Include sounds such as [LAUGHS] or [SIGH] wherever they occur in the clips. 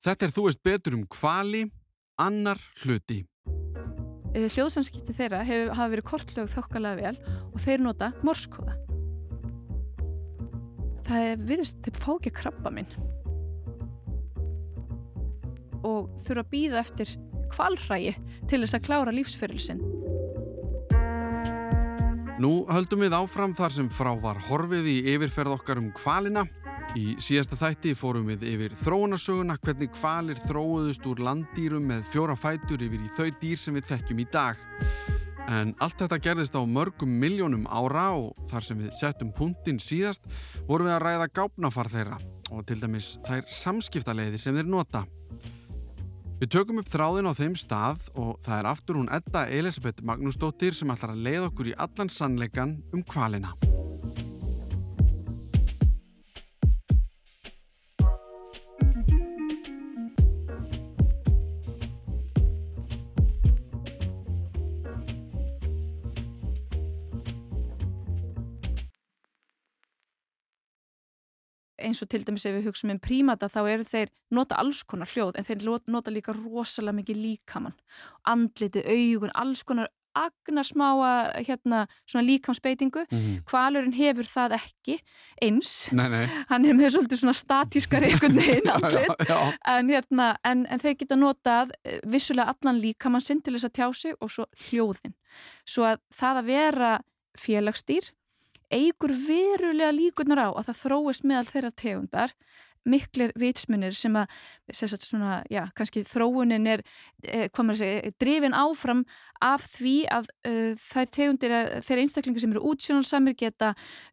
Þetta er þú veist betur um kvali, annar hluti. Eh, hljóðsamskipti þeirra hef, hafa verið kortlög þokkalega vel og þeir nota morskóða. Það er virðist, þeir fá ekki að krabba minn og þurfa að býða eftir kvalrægi til þess að klára lífsfyrirlisinn. Nú höldum við áfram þar sem frá var horfið í yfirferð okkar um kvalina. Í síðasta þætti fórum við yfir þróunarsöguna hvernig kvalir þróuðust úr landdýrum með fjóra fætur yfir í þau dýr sem við þekkjum í dag. En allt þetta gerðist á mörgum miljónum ára og þar sem við settum punktinn síðast vorum við að ræða gápnafar þeirra og til dæmis þær samskiptaleiði sem þeir nota. Við tökum upp þráðin á þeim stað og það er aftur hún Edda Elisabeth Magnúsdóttir sem ætlar að leiða okkur í allan sannleikan um kvalina. Eins og til dæmis ef við hugsaum um prímata þá eru þeir nota alls konar hljóð en þeir nota líka rosalega mikið líkamann. Andliti, augun, alls konar agnar smáa hérna, svona líkamsbeitingu. Mm -hmm. kvalurinn hefur það ekki eins. Nei, nei. hann er með svolítið svona statískar einhvern veginn [LAUGHS] andlit. en, hérna, en, en þeir geta notað eh, vissulega allan líkamann sinn til þess að tjá sig og svo hljóðin. Svo að það að vera félagsstýr eigur verulega líkunar á að það þróist meðal þeirra tegundar miklir vitsmunir sem að sagt, svona, já, kannski þróunin er eh, segja, drifin áfram af því að uh, þær tegundir, þeir einstaklingar sem eru útsjónalsamir geta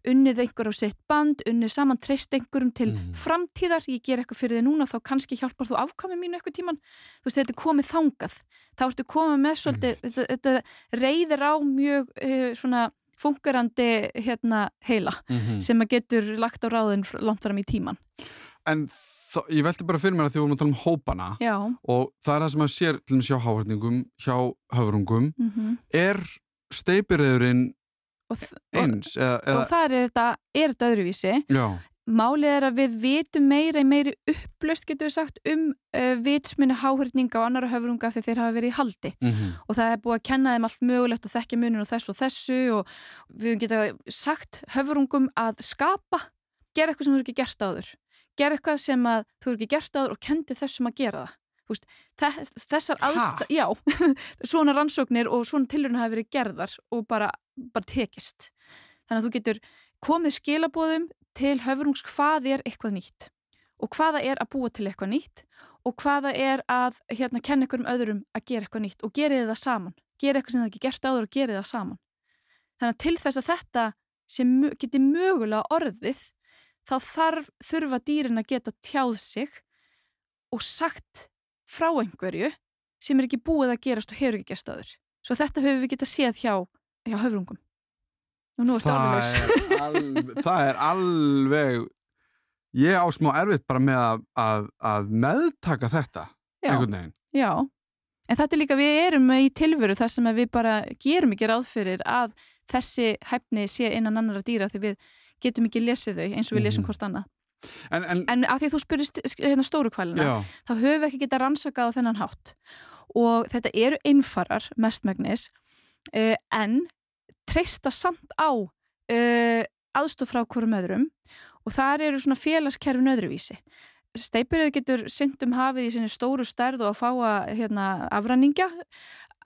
unnið einhver á sitt band, unnið saman treyst einhverjum til mm. framtíðar, ég ger eitthvað fyrir þið núna þá kannski hjálpar þú afkvæmið mínu eitthvað tíman þú veist, þetta er komið þangað þá ertu komið með svolítið, mm. þetta, þetta reyðir á mjög uh, svona fungerandi hérna, heila mm -hmm. sem að getur lagt á ráðin langt fram í tíman En ég veldi bara fyrir mér að því við vorum að tala um hópana Já. og það er það sem að sér til og með hjá háhörningum, hjá höfrungum mm -hmm. er steipiröðurinn eins? Og, eða, og það er þetta, er þetta öðruvísi Já Málið er að við vitum meira í meiri upplöst getur við sagt um uh, vitsminni háhörninga og annara höfrunga þegar þeir hafa verið í haldi mm -hmm. og það er búið að kenna þeim allt mögulegt og þekkja munum og þessu og þessu og við getum sagt höfrungum að skapa, gera eitthvað sem þú eru ekki gert áður, gera eitthvað sem að þú eru ekki gert áður og kendi þessum að gera það. Veist, þessar aðstæð, já, [LAUGHS] svona rannsóknir og svona tilurinn hafi verið gerðar og bara, bara tekist. Þannig að þú getur komið skilabóðum til höfrungs hvað er eitthvað nýtt og hvaða er að búa til eitthvað nýtt og hvaða er að hérna kenna ykkur um öðrum að gera eitthvað nýtt og gera það saman, gera eitthvað sem það ekki gert áður og gera það saman. Þannig að til þess að þetta sem geti mögulega orðið þá þarf þurfa dýrin að geta tjáð sig og sagt frá einhverju sem er ekki búið að gerast og hefur ekki gerst áður. Svo þetta höfum við getað séð hjá, hjá höfrungum og nú ertu alveg alveg það er alveg ég á smá erfitt bara með að, að, að meðtaka þetta já, einhvern veginn. Já, en þetta er líka við erum í tilveru þar sem við bara gerum ekki ráð fyrir að þessi hæfni sé innan annara dýra því við getum ekki lesið þau eins og við lesum mm. hvort annað. En, en, en af því að þú spyrist hérna stóru kvælina þá höfum við ekki getað rannsakað á þennan hátt. Og þetta eru einfarar mestmægnis uh, en treysta samt á uh, aðstof frá hverjum öðrum og þar eru svona félagskerfin öðruvísi. Steipiröð getur syndum hafið í sinni stóru stærð og að fá að hérna, afranningja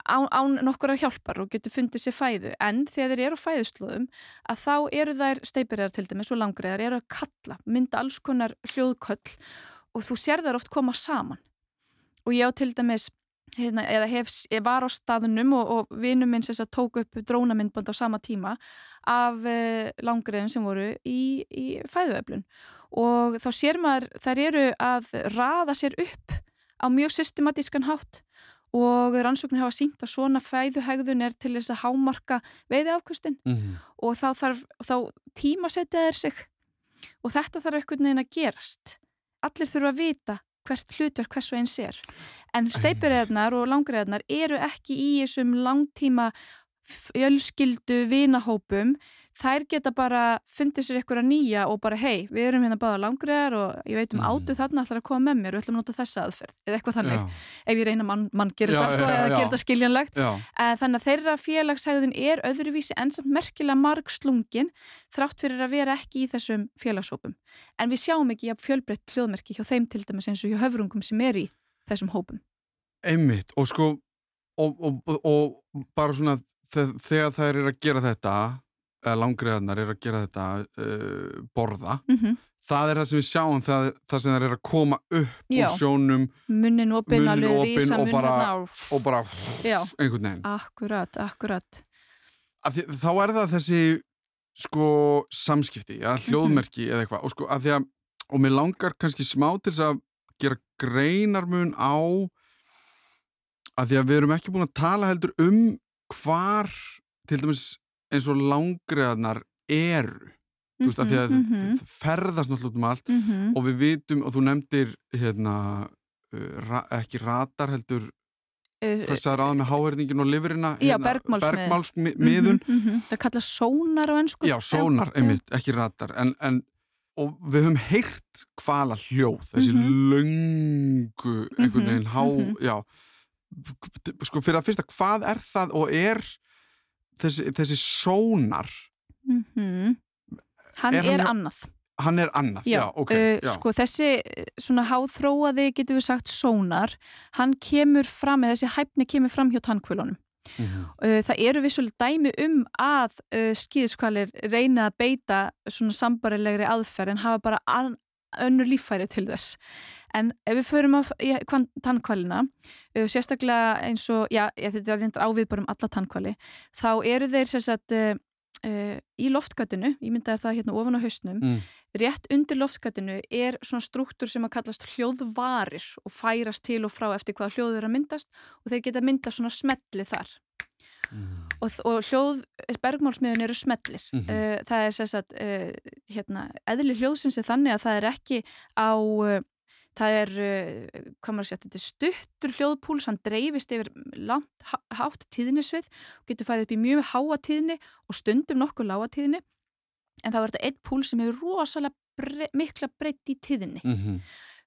án, án nokkur að hjálpar og getur fundið sér fæðu en þegar þeir eru á fæðuslóðum að þá eru þær steipiröðar til dæmis og langriðar eru að kalla, mynda alls konar hljóðköll og þú sér þær oft koma saman og ég á til dæmis Hérna, eða hef, var á staðunum og, og vinnum minn sem tók upp drónamindband á sama tíma af eh, langriðum sem voru í, í fæðuöflun. Og þá sér maður þær eru að raða sér upp á mjög systematískan hátt. Og rannsóknir hafa sínt að svona fæðuhegðun er til þess að hámarka veiði afkvöstin mm -hmm. og þá, þarf, þá tímasetja þeir sig. Og þetta þarf einhvern veginn að gerast. Allir þurfa að vita hvert hlutverk hvers og eins er. En steipiröðnar og langriðarnar eru ekki í þessum langtíma fjölskyldu vinahópum þær geta bara fundið sér ykkur að nýja og bara hei, við erum hérna báða langriðar og ég veit um mm. átu þarna ætlar að koma með mér og ætlum að nota þessa aðferð eða eitthvað þannig, já. ef ég reyna mann, mann gerir þetta sko, eða gerir þetta skiljanlegt. Uh, þannig að þeirra félagshægðun er öðruvísi en samt merkilega marg slungin þrátt fyrir að vera ekki í þessum félagshópum. En við sjáum ekki fjölbreytt hljóðmerki hjá þeim til dæmis eins og hjá höfrungum sem er í þessum hópum. Einmitt, og sko og, og, og bara svona þegar þær eru að gera þetta eða langriðarnar eru að gera þetta uh, borða mm -hmm. það er það sem við sjáum það, það sem þær eru að koma upp Já. úr sjónum munnin opinn og bara, og bara einhvern veginn Akkurat, akkurat því, Þá er það þessi sko samskipti, ja, mhm. hljóðmerki mm -hmm. eða eitthvað og sko að og mér langar kannski smá til þess að gera greinarmun á að því að við erum ekki búin að tala heldur um hvar til dæmis eins og langriðarnar eru. Mm -hmm, þú veist að því að mm -hmm. það ferðast náttúrulega um allt mm -hmm. og við vitum og þú nefndir hérna uh, ra, ekki ratar heldur uh, þess að ráða með háherðingin og livrina já, hérna, bergmálsmiðun. Mhm, mhm. það kalla sónar á ennsku já, sónar, já, einmitt, ekki ratar en, en og við höfum heyrt hvala hljóð þessi mhm. löngu einhvern veginn há, já sko fyrir að fyrsta, hvað er það og er þessi, þessi sónar mm -hmm. hann er, er hann, annað hann er annað, já, já ok uh, já. sko þessi svona háþróaði getur við sagt sónar hann kemur fram, eða þessi hæfni kemur fram hjá tannkvölunum mm -hmm. uh, það eru vissulega dæmi um að uh, skýðiskvalir reyna að beita svona sambarilegri aðferð en hafa bara önnur líffæri til þess En ef við förum á tannkvalina, uh, sérstaklega eins og, já, þetta er reyndar ávið bara um alla tannkvali, þá eru þeir sérstaklega uh, uh, í loftgatinu, ég mynda það hérna ofan á hausnum, mm. rétt undir loftgatinu er svona struktúr sem að kallast hljóðvarir og færast til og frá eftir hvaða hljóð þeir að myndast og þeir geta myndast svona smelli þar. Mm. Og, og hljóð, bergmálsmiðun eru smellir. Mm -hmm. það er sérstaklega, hérna, eðli hljóðsins er þannig að það er ekki á það er, eh, hvað maður að segja, þetta er stuttur hljóðpúls, hann dreifist yfir langt hátt tíðnisvið getur fæðið upp í mjög háa tíðni og stundum nokkuð lága tíðni en það var þetta eitt púls sem hefur rosalega bre mikla breytt í tíðni mm -hmm.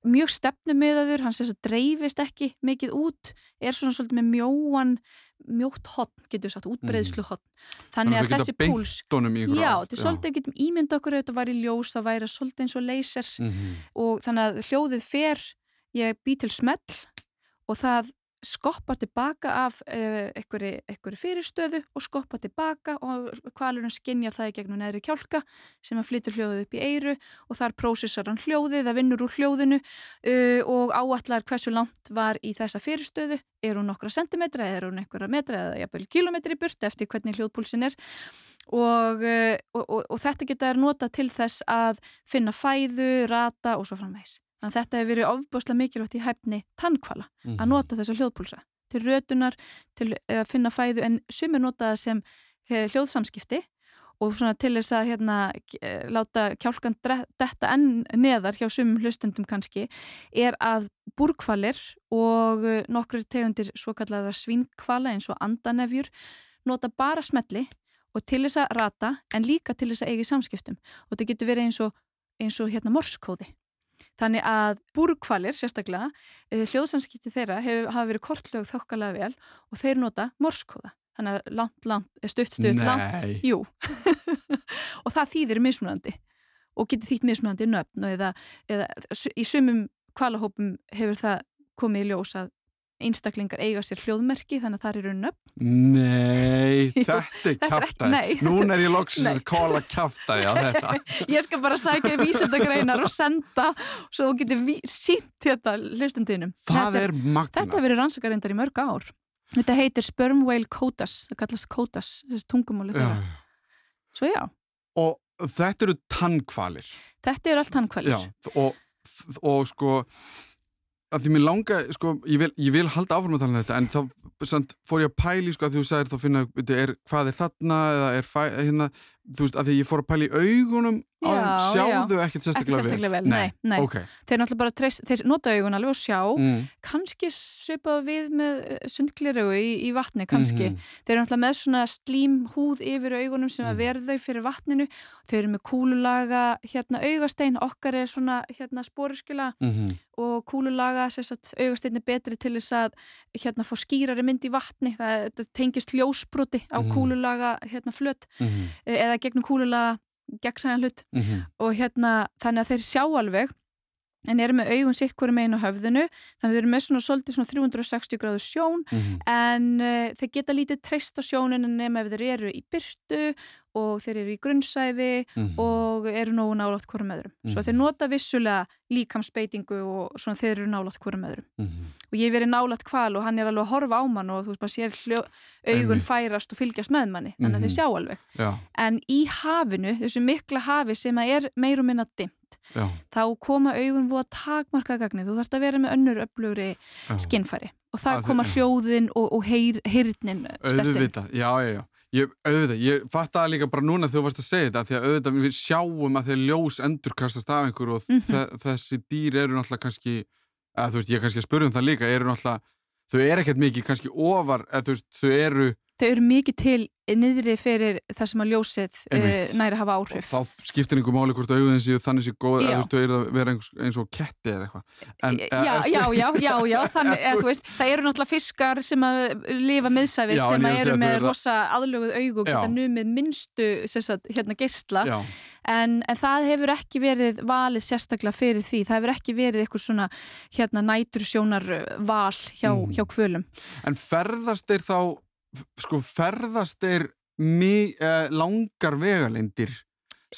Mjög stefnumiðaður, hann sést að dreifist ekki mikið út, er svona svolítið með mjóan mjótt hotn, getur við sagt, útbreyðslu hotn mm. þannig að þessi púls já, þetta er svolítið, getum ímynd okkur ef þetta var í ljós, það væri svolítið eins og leyser mm -hmm. og þannig að hljóðið fer, ég bý til smell og það skoppar tilbaka af uh, einhverju fyrirstöðu og skoppar tilbaka og kvalurinn skinnjar það í gegnum neðri kjálka sem að flytur hljóðið upp í eiru og þar prósessar hann hljóðið, það vinnur úr hljóðinu uh, og áallar hversu langt var í þessa fyrirstöðu, er hún nokkra sentimetra, er hún einhverja metra eða jafnvel kilometri burt eftir hvernig hljóðpúlsin er og, uh, og, og, og þetta geta er nota til þess að finna fæðu, rata og svo framvegs. Þannig að þetta hefur verið ofbúslega mikilvægt í hæfni tannkvala mm -hmm. að mhm. nota þessa hljóðpúlsa til rötunar, til að finna fæðu en sumir nota það sem eh, hljóðsamskipti og svona til þess að hérna, eh, láta kjálkan detta enn neðar hjá sumum hlustundum kannski er að búrkvalir og eh, nokkur tegundir svo kallara svínkvala eins og andanefjur nota bara smelli og til þess að rata en líka til þess að eigi samskiptum og þetta getur verið eins og, eins og hérna morskóði Þannig að búrkvalir sérstaklega, eh, hljóðsanskipti þeirra hef, hafa verið kortlög þokkalega vel og þeir nota morskóða. Þannig að langt, langt, eh, stutt, stutt, Nei. langt, jú. [LAUGHS] og það þýðir mismunandi og getur þýtt mismunandi nöfn eða, eða í sumum kvalahópum hefur það komið í ljós að einstaklingar eiga sér hljóðmerki þannig að það eru nöfn. Nei, [LAUGHS] þetta er kæftæði Nún er ég loksins að kóla kæftæði á [LAUGHS] þetta. Ég skal bara sækja vísendagreinar og senda svo þú getur sínt þetta hlustundinum Það þetta, er magna Þetta verið rannsakarindar í mörg ár. Þetta heitir Sperm Whale Codas það kallast Codas, þessi tungumáli já. Svo já. Og þetta eru tannkvalir Þetta eru allt tannkvalir og, og sko að því mér langa, sko, ég vil, ég vil halda áfram að tala um þetta, en þá sant, fór ég að pæli, sko, að þú sagðir þá finna, er, hvað er þarna, eða er hérna, þú veist, að því ég fór að pæla í augunum Já, sjáðu já. ekkert sérstaklega ekki sérstaklega vel, nei, nei. Ok, þeir náttúrulega bara treyst, þeir nota augun alveg og sjá mm. kannski svipað við með sundgliraugu í, í vatni kannski Mhm. þeir eru náttúrulega með svona slím húð yfir augunum sem að Mhm. verða þau fyrir vatninu þeir eru með kúlulaga hérna augastein, okkar er svona hérna spóruskila Mm og kúlulaga augastein er betri til þess að hérna fá skýrari mynd í vatni það, það tengist ljósbroti á Mhm. kúlulaga hérna flöt -hmm. eða gegnum kúlulaga gegnsæðan hlut. Mm og hérna þannig að þeir sjá alveg en eru með augun sitt hverju megin á höfðinu þannig að þeir eru með svona svolítið svona 360 gráðu sjón -hmm. en uh, þeir geta lítið treyst á sjóninu nema ef þeir eru í byrtu og þeir eru í grunnsæfi og eru nógu nálátt hverjum öðrum svo Mhm. þeir nota vissulega líkamsbeitingu og svona þeir eru nálátt hverjum öðrum Mhm. og ég hef verið nálátt kval og hann er alveg að horfa á mann og þú veist bara sér hljó, augun færast og fylgjast með manni þannig að Mhm. þeir sjá alveg Já, en í hafinu, þessu mikla hafi sem er meir og minna dimmt já, þá koma augun voða takmarka gagnið, þú þarfst að vera með önnur öflugri skinnfæri. Og það Að koma þið- hljóðin og, og heyr, heyrnin. Auðvitað, já, já, já. Ég, auðvitað, ég fattaði líka bara núna þegar þú varst að segja þetta, því að auðvitað við sjáum að þeir ljós endurkastast af einhver og Mhm. þe þessi dýr eru náttúrulega kannski, eða þú veist, ég kannski að spyrja um það líka, eru náttúrulega, þau eru ekkert mikið kannski ofar, eða þú veist, þau eru, Þau eru mikið til niðri fyrir það sem að ljósið Einmitt. næri hafa og áhrif. þá skiptir einhver máli hvort auðvitað séu þannig séu góð, eða þú veist, þau eru að vera eins, eins og ketti eða eitthvað. Já, já, [LAUGHS] já, já, já, þannig, Eða, veist, það eru náttúrulega fiskar sem að lifa miðsæfis Já, sem að að eru með eru- rosa aðlöguð augu og geta numið minnstu sagt, hérna geistla Já, en, en það hefur ekki verið valið sérstaklega fyrir því, það hefur ekki verið eitthvað svona hérna nætursjónar val hjá, Mhm. hjá sko, ferðast þeir mi, eh, langar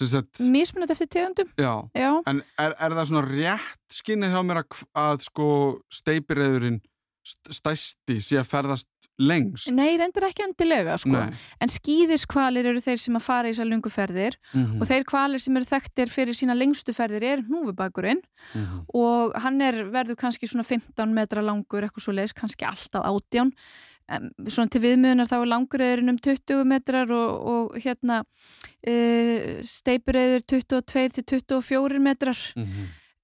sagt, mismunat eftir tegundum, já, já En er, er það svona rétt skinnið hjá mér að, að sko steipireðurinn st stæsti sé að ferðast lengst? Nei, reyndir ekki endilega sko. En skýðiskvalir eru þeir sem að fara í þessar lungu ferðir Mm og þeir kvalir sem eru þekktir fyrir sína lengstu ferðir er hnúfubakurinn -hmm. og hann er, verður kannski svona 15 metra langur, eitthvað svo leiðis, kannski alltaf átján svona til viðmiðunar þá er languröðurinn um 20 metrar og, og hérna uh, steipuröður 22 til 24 metrar.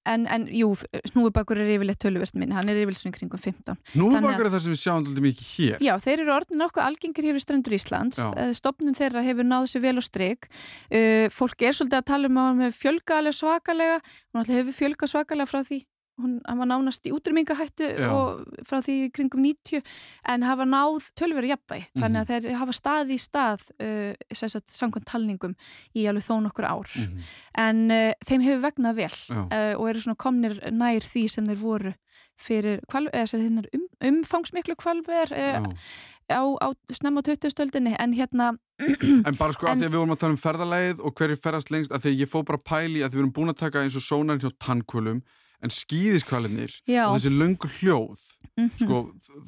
En, en jú, hnúfubakur er yfirleitt töluvert minni, hann er yfirleitt svona kringum 15 Nú Þannig að- bakar það sem við sjáum alltaf mikið hér. Já, þeir eru orðin nokkuð algengir hefur strendur Íslands, Já. Eh, stofnun þeirra hefur náð sér vel á stryk uh, fólk er svolítið að tala um að hann hefur fjölgað alveg svakalega, alltaf hefur fjölgað svakalega frá því, hún var nánast í útrýmingahættu Já. og frá því kringum 90, en hafa náð tölveru jafnvæg, þannig að þeir hafa staði í stað, uh, sagt, samkvæmt talningum í alveg þó nokkur ár Mhm. en uh, þeim hefur vegnað vel uh, og eru svona komnir nær því sem þeir voru fyrir um, umfangsmiklu kvalver uh, á, á snemma á 20. stöldinni en hérna, [CLEARS THROAT] En bara sko En- að því að við vorum að tala um ferðalægið og hverju ferðast lengst, að því ég fó bara pæli að við vorum búin að taka eins og sónarinn hjá tannkvölum en skýðiskvalinir og þessi löngu hljóð, mhm. sko,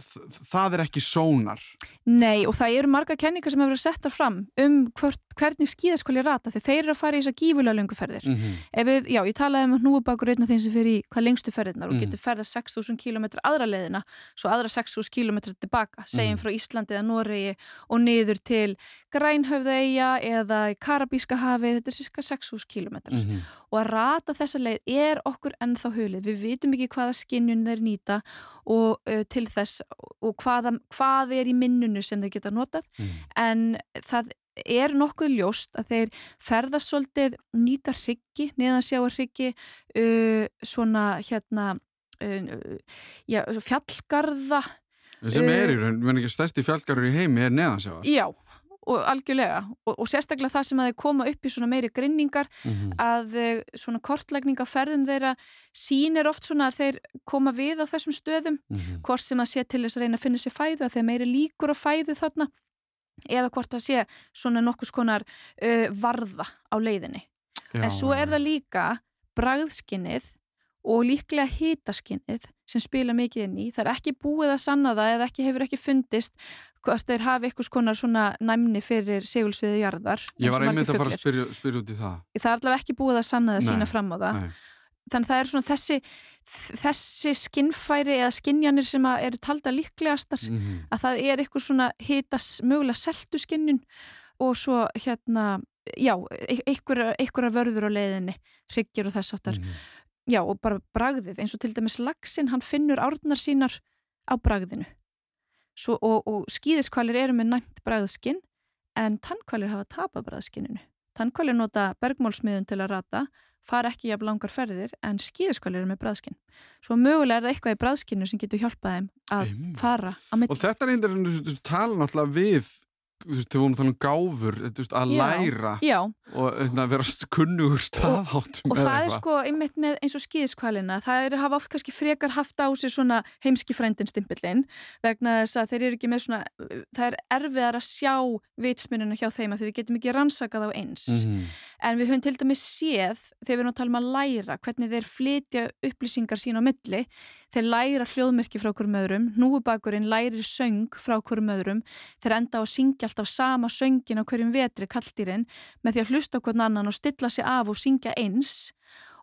þ- það er ekki sónar. Nei, og það eru marga kenningar sem hefur verið settar fram um hvort, hvernig skíðaskóli rata því þeir eru að fara í þessar gífulega lönguferðir Mm -hmm. Við, já, ég talaði um að hnúubakur einn af þeim sem fyrir í hvað lengstu ferðirnar og Mhm. getur ferðað 6.000 km aðra leiðina svo aðra 6.000 km tilbaka segjum Mhm. frá Íslandi eða Noregi og niður til Grænhöfðeia eða Karabíska hafi þetta er cirka 6.000 km. Og að rata þessa leið er okkur ennþá hulið, við vitum ekki hvaða skinnjun þeir nýta og uh, til þess og hvaða, hvað er í minnunu sem þeir geta notað Mhm. en það er nokkuð ljóst að þeir ferðast svolítið nýta hryggi, neðan sjáar hryggi uh, svona hérna uh, já, fjallgarða sem er í raun, menn ekki stærsti fjallgarur í heimi er neðansjáðar. já, og algjörlega. Og, og sérstaklega það sem að þeir koma upp í svona meiri grinningar Mm að uh, svona kortlægning af ferðum þeirra sýnir oft svona að þeir koma við á þessum stöðum -hmm. hvort sem að sé til þess að reyna að finna sér fæðu að þeir meiri líkur á fæðu þarna eða hvort það sé svona nokkus konar uh, varða á leiðinni. En svo er það líka bragðskinnið og líklega hitaskinnið sem spila mikið inn í. Það er ekki búið að sanna það eða ekki hefur ekki fundist hvort þeir hafi eitthvað konar svona næmni fyrir segulsviði jarðar. Ég var einmitt að fara að spyrja, spyrja út í það. Það er allavega ekki búið að sanna það Nei, sína fram á það. Nei. Þannig það er svona þessi, þessi skinnfæri eða skinnjanir sem að eru talda líklegastar Mm -hmm. að það er eitthvað svona hitas mögulega seltu skinnjun og svo hérna já, einhverja vörður á leiðinni, hryggir og þess áttar mm. Já, og bara bragðið, eins og til dæmis lagsin, hann finnur árnar sínar á bragðinu. Svo, og, og skýðiskvalir eru með næmt bragðskinn en tannkvalir hafa tapað bragðskinninu tannkvalir nota bergmálsmiðun til að rata far ekki jafn langar ferðir en skýðiskvalir eru með bragðskinn svo mögulega er það eitthvað í bragðskinnu sem getur hjálpað þeim að fara á mitt og þetta er einnig að tala náttúrulega við þú veist, þau vorum að tala um gáfur veist, að já, læra já. og að vera kunnugur staðhátt og, og það er sko einmitt með eins og skýðiskvalina það er að hafa oft kannski frekar haft á sig svona heimski frændinstimpillin vegna þess að þeir eru ekki með svona það er erfiðar að sjá vitsmununa hjá þeim að þau getum ekki rannsakað á eins mm -hmm. en við höfum til dæmis séð þegar við erum að tala um að læra hvernig þeir flytja upplýsingar sín á milli þeir læra hljóðmerki frá hverjum öðrum núubakurinn lærir söng frá hverjum öðrum þeir enda á að syngja alltaf sama söngin á hverjum vetri kalldýrin með því að hlusta okkur annan og stilla sig af og syngja eins.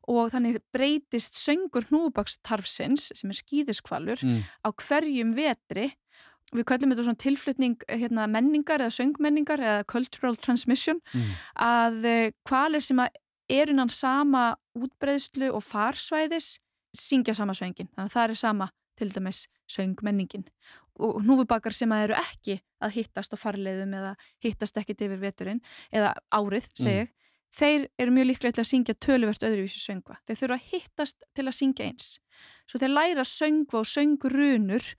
Og þannig breytist söngur núubakstarfsins sem er skýðiskvalur mm. á hverjum vetri. Við kallum þetta svona tilflutning hérna, menningar eða söngmenningar eða cultural transmission. Mm. að kvalir eh, sem að er innan sama útbreyðslu og farsvæðis syngja sama söngin, þannig að það er sama til dæmis söngmenningin og hnúfubakar sem að eru ekki að hittast á farleiðum eða hittast ekkit yfir veturinn eða árið, segi mm. þeir eru mjög líklega til að syngja töluvert öðruvísi söngva, þeir þurfa að hittast til að syngja eins, svo þeir læra söngva og söngrunur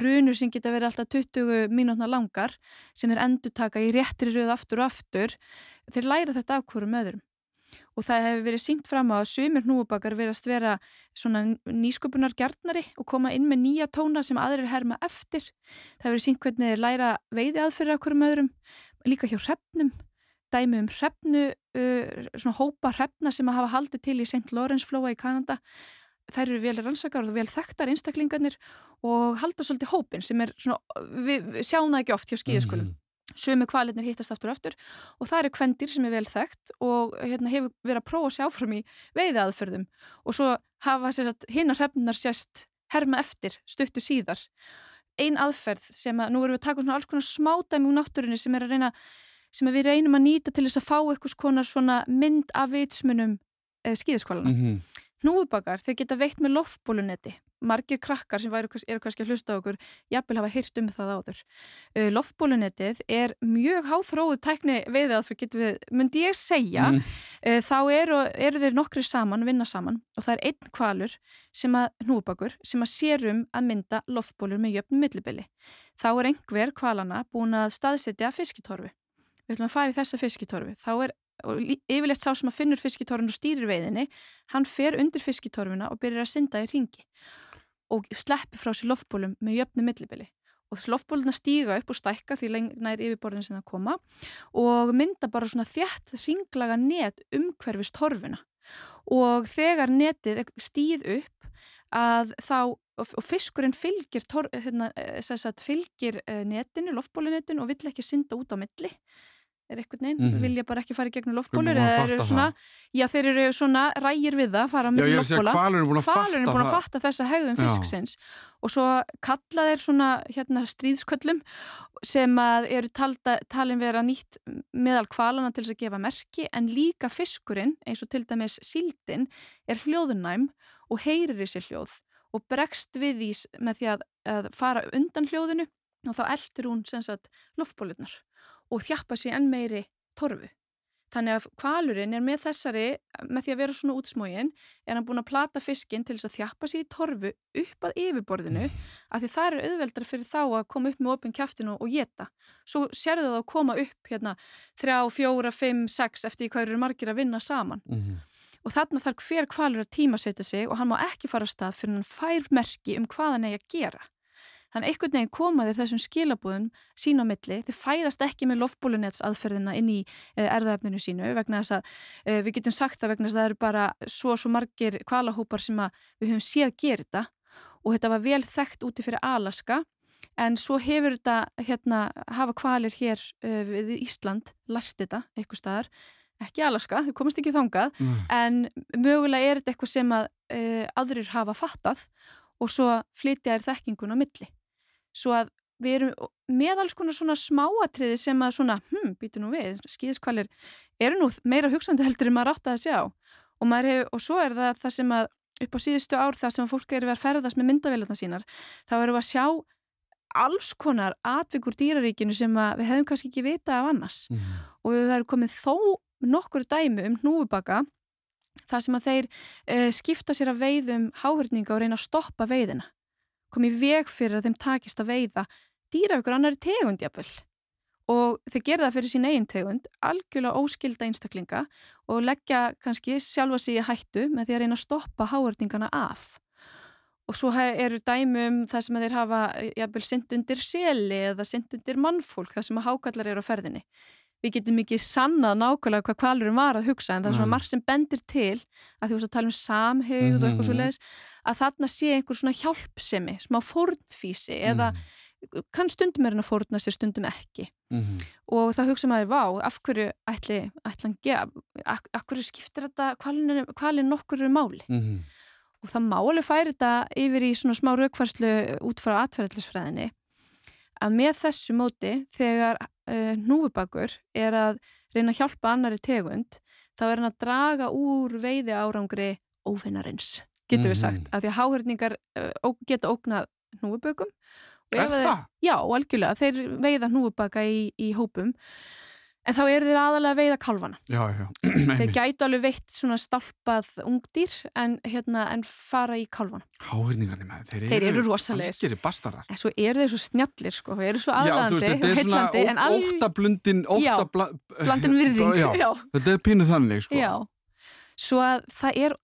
runur sem geta verið alltaf 20 mínútna langar sem þeir endur taka í réttri röð aftur og aftur. Þeir læra þetta af hverjum öðrum og það hefur verið sínt fram á að sumir hnúubakar verðast vera svona nýsköpunar gjarnari og koma inn með nýja tóna sem aðrir herma eftir. Það hefur verið sínt hvernig þeir læra veiði aðfyrir af hverjum öðrum, líka hjá hrefnum, dæmi um hrefnu, uh, svona hópa hrefna sem að hafa haldið til í St. Lawrence flóa í Kanada. Þær eru vel rannsakar og vel þekktar einstaklingarnir og halda svolítið hópin sem er svona, við, sjáum það ekki oft hjá skíðaskulum. Mm sömu kvalitnir hittast aftur og aftur og það eru kvendir sem er vel þekkt og hérna, hefur verið að prófa að sjá fram í veiði aðferðum og svo hafa hinn að hrefnar sérst herma eftir stuttu síðar ein aðferð sem að nú erum við að taka alls konar smádæmi úr náttúrunni sem er að reyna sem að við reynum að nýta til þess að fá eitthvað svona, svona mynd af vitsmunum eh, skíðaskvalana mm -hmm. Hnúubakar, þeir geta veikt með loftbólunetti. Margir krakkar sem eru kannski að hlusta okkur, jafnvel hafa hýrt um það áður. Uh, loftbólunettið er mjög háþróið tækni við að það getur við, myndi ég segja, mm. uh, þá eru, eru þeir nokkri saman, vinna saman og það er einn kvalur sem að, hnúubakur, sem að sérum að mynda loftbólur með jöfnum millibili. Þá er einhver kvalana búin að staðsetja fiskitorfi. Við ætlum að fara í þessa fiskitorfi. Þá er og yfirlegt sá sem að finnur fiskitorfin og stýrir veiðinni, hann fer undir fiskitorfina og byrjar að synda í ringi og sleppi frá sér loftbólum með jöfnu millibili. Og loftbóluna stíga upp og stækka því lengna er yfirborðin sem það koma og mynda bara svona þjætt ringlaga net umhverfist torfina og þegar netið stýð upp að þá og fiskurinn fylgir, tor, hérna, eh, sagt, fylgir eh, netinu, loftbólunetinu og vill ekki synda út á milli er eitthvað neinn, mm -hmm. vilja bara ekki fara í gegnum loftbólur eða eru svona, já þeir eru svona rægir við það, fara með loftbóla kvalurinn er búin að fatta, búin að fatta þessa hegðum fisksins. Og svo kalla þeir svona hérna stríðsköllum sem að eru talda, talin vera nýtt meðal kvalana til þess að gefa merki en líka fiskurinn eins og til dæmis síldin er hljóðunæm og heyrir sér hljóð og bregst við því með því að, að fara undan hljóðinu og þá eldur hún sem sagt loftbólurnar og þjappa sér enn meiri torfu. Þannig að kvalurinn er með þessari, með því að vera svona útsmógin, er hann búin að plata fiskin til þess að þjappa sér í torfu upp að yfirborðinu af því það er auðveldar fyrir þá að koma upp með opinn kæftinu og geta. Svo sérðu það að koma upp hérna þrjá, fjóra, fimm, sex eftir hvað eru margir að vinna saman. Mm -hmm. Og þarna þarf hver kvalur að tímasetja sig og hann má ekki fara að stað fyrir hann fær merki um hvað hann eigi að gera. Þannig einhvern veginn koma þér þessum skilabúðum sín á milli, þið fæðast ekki með loftbólunets aðferðina inn í uh, erðaefninu sínu vegna þess að uh, við getum sagt að vegna þess að það eru bara svo svo margir kvalahópar sem við höfum séð gera þetta. Og þetta var vel þekkt úti fyrir Alaska. En svo hefur þetta hérna hafa kvalir hér uh, við Ísland lært þetta eitthvað staðar. Ekki Alaska, þau komast ekki þangað. Mm. en mögulega er þetta eitthvað sem að aðrir hafa fattað. Og svo flytja þér þekkingun á milli svo að við erum með alls konar svona smáatriði sem að svona, hm, býtu nú við, skýðiskvalir eru nú meira hugsanði heldur en maður átt að sjá. Og, hef, og svo er það það sem að upp á síðustu ár það sem fólk eru verið að ferðast með myndavélarna sínar, þá eru við að sjá alls konar atvikur dýraríkinu sem við hefum kannski ekki vita af annars. Mm og það eru komið þó nokkur dæmi um hnúfubaka það sem að þeir uh, skipta sér að veiðum háhörninga og reyna að stoppa veiðina komið veg fyrir að þeim takist að veiða dýra ykkur annari tegundjafel og þeir gera það fyrir sín eigin tegund algjörlega óskilda einstaklinga og leggja kannski sjálfa sig í hættu með því að reyna að stoppa háhörningana af. Og svo eru dæmi um það sem þeir hafa jafnvel synd undir seli eða synd undir mannfólk það sem að hákallar eru á ferðinni við getum ekki sannað nákvæmlega hvað kvalurum var að hugsa en það er svona margt sem bendir til að því að tala um samhugð mm -hmm. og eitthvað svo mhm. leiðis að þarna sé einhver svona hjálpsemi smá fórnfísi mm -hmm. eða kann stundum er hann að fórna sér stundum ekki mm -hmm. og það hugsa maður vá, af hverju ætli, hann gefa af, af hverju skiptir þetta kvalin nokkur máli mhm og það máli færi þetta yfir í svona smá raukvarslu út frá atverðlisfræðinni að með þessu móti þegar uh, núfubakur er að reyna að hjálpa annari tegund þá er hann að draga úr veiði árangri óvinnarins, getur við mhm. sagt, mm -hmm. af því að háhörningar uh, geta ógnað núfubökum Er það? Já, algjörlega, þeir veiða núfubaka í, í hópum En þá eru þeir aðalega að veiða kálvana. Já, já. [CLEARS THROAT] þeir gætu alveg veitt svona stálpað ungdýr en, hérna, en fara í kálvana. Háhörningarnir með þeir, þeir eru, rosalegir. En svo eru þeir svo snjallir sko, þeir eru svo aðlandi. Svona all... óttablundin, óttablandin bla... virðing. Þetta er pínuð þannig sko. Svo að það er,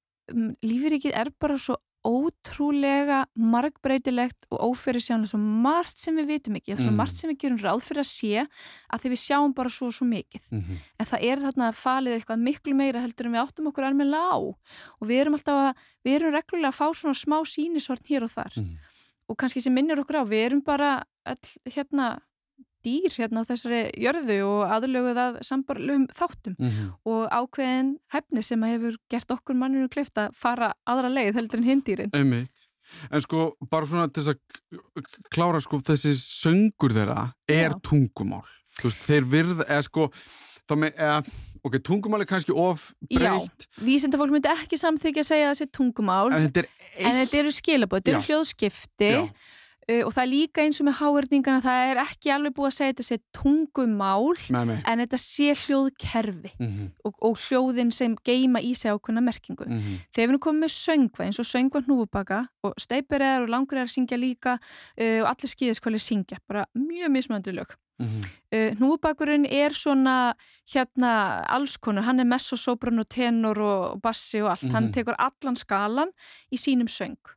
lífrikið er bara svo ótrúlega margbreytilegt og óferisjánlega svo margt sem við vitum ekki, er svo mm. margt sem við gerum ráð fyrir að sé að því við sjáum bara svo svo mikið, mm -hmm. en það er þarna að falið eitthvað miklu meira heldur en við áttum okkur alveg lá og við erum alltaf að, við erum reglulega að fá svona smá sínisvort hér og þar mm. og kannski sem minnir okkur á, við erum bara all, hérna dýr hérna á þessari jörðu og aðlöguð að sambarlegum þáttum mm -hmm. og ákveðin hefni sem að hefur gert okkur manninu klift að fara aðra leið heldur en hindýrin. Einmitt. En sko, bara svona til þess að klára sko, þessi söngur þeirra er Já. tungumál. Þú veist, þeir virð, eða sko, þá með, eða, ok, tungumál er kannski of breytt. Já, vísindafólk myndi ekki samþykja að segja þessi tungumál, en þetta, eitt... en þetta eru skilabóð, þetta eru hljóðskipti. Já og það er líka eins og með háverðningana það er ekki alveg búið að segja þetta sé tungumál Nei, en þetta sé hljóðkerfi mm -hmm. og, og hljóðin sem geima í sig ákveðna merkingu. Mm -hmm. Þegar við erum komið með söngva eins og söngva hnúfubaka og steipir er og langur að syngja líka uh, og allir skýðiskvæli syngja, bara mjög mismöndu lög. Mm -hmm. uh, hnúfubakurinn er svona hérna alls konar, hann er messo, sopran og tenor og bassi og allt, hann mhm. tekur allan skalan í sínum söng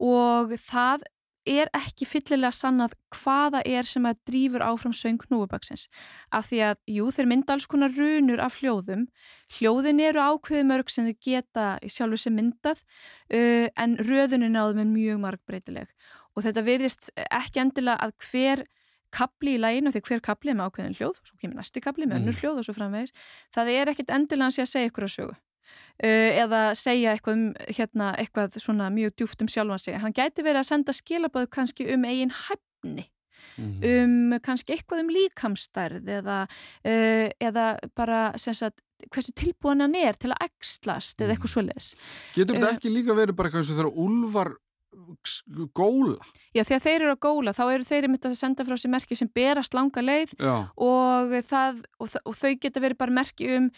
og það er ekki fyllilega sannað hvaða er sem að drýfur áfram söng núubaksins af því að, jú, þeir mynda alls konar runur af hljóðum. Hljóðin eru ákveði mörg sem þeir geta sjálfur sem myndað uh, en röðunin á þeim er mjög margbreytileg. Og þetta verðist ekki endilega að hver kapli í læginu, því hver kapli er með ákveðin hljóð svo kemur næsti kapli með önnur mm. hljóð og svo framvegis, það er ekkit endilega að segja ykkur að sögu eða segja eitthvað um hérna, eitthvað svona mjög djúft um sjálfan sig hann gæti verið að senda skilaböðu kannski um eigin hæfni mm -hmm. um kannski eitthvað um líkamstærð eða, uh, eða bara sagt, hversu tilbúin hann er til að ekslast eða eitthvað mhm. svoleiðis Getur þetta uh, ekki líka verið bara eins og þegar úlvar góla? Já, þegar þeir eru að góla þá eru þeir myndið að senda frá sér merki sem berast langa leið og, það, og, og þau geta verið bara merki um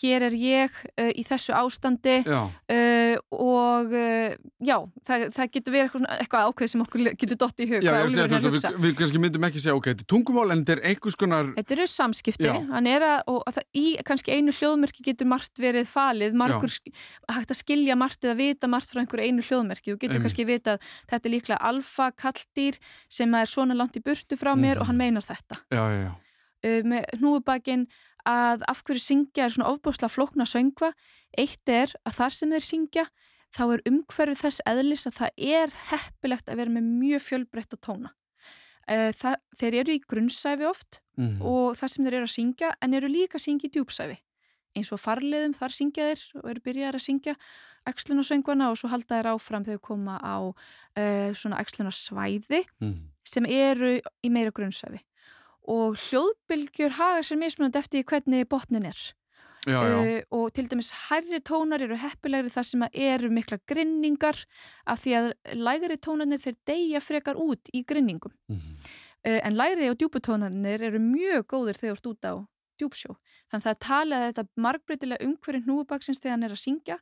hér er ég uh, í þessu ástandi uh, og uh, já, það, það getur verið eitthvað, eitthvað ákveð sem okkur getur dott í hug Já, sé að við, við kannski myndum ekki segja ok, þetta er tungumál en þetta er einhvers konar Þetta eru samskipti að, og það, í kannski einu hljóðmerki getur margt verið falið, margur hægt að skilja margt eða vita margt frá einhver einu hljóðmerki og getur Einmitt. kannski vita að þetta er líklega alfa kalldýr sem er svona langt í burtu frá mér mm. og hann mhm. meinar þetta já, já, já. Uh, með hnúubakinn að af hverju syngja er svona ofbúsla flokna söngva eitt er að þar sem þeir syngja þá er umhverfið þess eðlis að það er heppilegt að vera með mjög fjölbreytt og tóna uh, það, þeir eru í grunnsæfi oft mm. og þar sem þeir eru að syngja en eru líka að syngja í djúpsæfi eins og farliðum þar syngja þeir og eru byrjaðar að syngja æxlunarsöngvana og svo halda þeir áfram þegar koma á uh, svona æxlunarsvæði mm. sem eru í meira grunnsæfi og hljóðbylgjur haga sér mismunandi eftir hvernig botnin er. Já, já. Uh, og til dæmis hærri tónar eru heppilegri þar sem eru mikla grinningar af því að lægri tónarnir þeir deyja frekar út í grinningum. Mm uh, en lægri og djúputónarnir eru mjög góðir þegar þú ert út á djúpsjó. Þannig að það tala þetta margbreytilega umhverjum hnúubaksins þegar hann er að syngja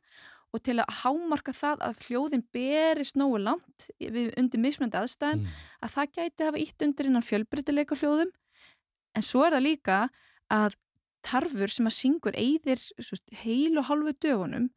og til að hámarka það að hljóðin berist nógu langt við undir mismunandi aðstæðin mm. að það gæti hafa ítt undir innan fjölbreytileika hljóðum. En svo er það líka að tarfur sem að syngur eigðir heilu og halvu dögunum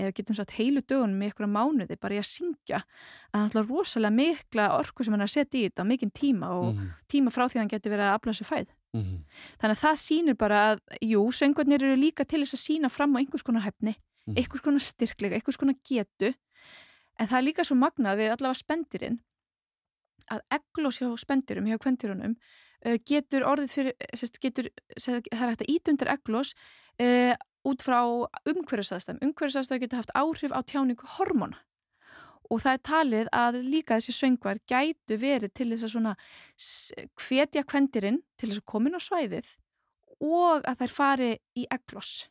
eða getum sagt heilu dögunum í einhverja mánuði bara í að syngja að hann ætla rosalega mikla orku sem hann er að setja í þetta á mikinn tíma og mm tíma frá því að hann getur verið að afla sér fæð. Mm þannig að það sýnir bara að jú, söngvarnir eru líka til þess að sína fram á einhvers konar hefni, mm einhvers konar styrklega einhvers konar getu en það er líka svo magnað við allavega spendirinn að eglós hjá spendirum, hjá kvendirunum Eh, getur orðið fyrir, eh, sérst, getur, það er hægt að ítundir eglós uh, út frá umhverfisaðstæðum. Umhverfisaðstæðum getur haft áhrif á tjáningu hormona og það er talið að líka þessi söngvar gætu verið til þess að svona hvetja kvendirinn til þess að komin á svæðið og að þær fari í eglós.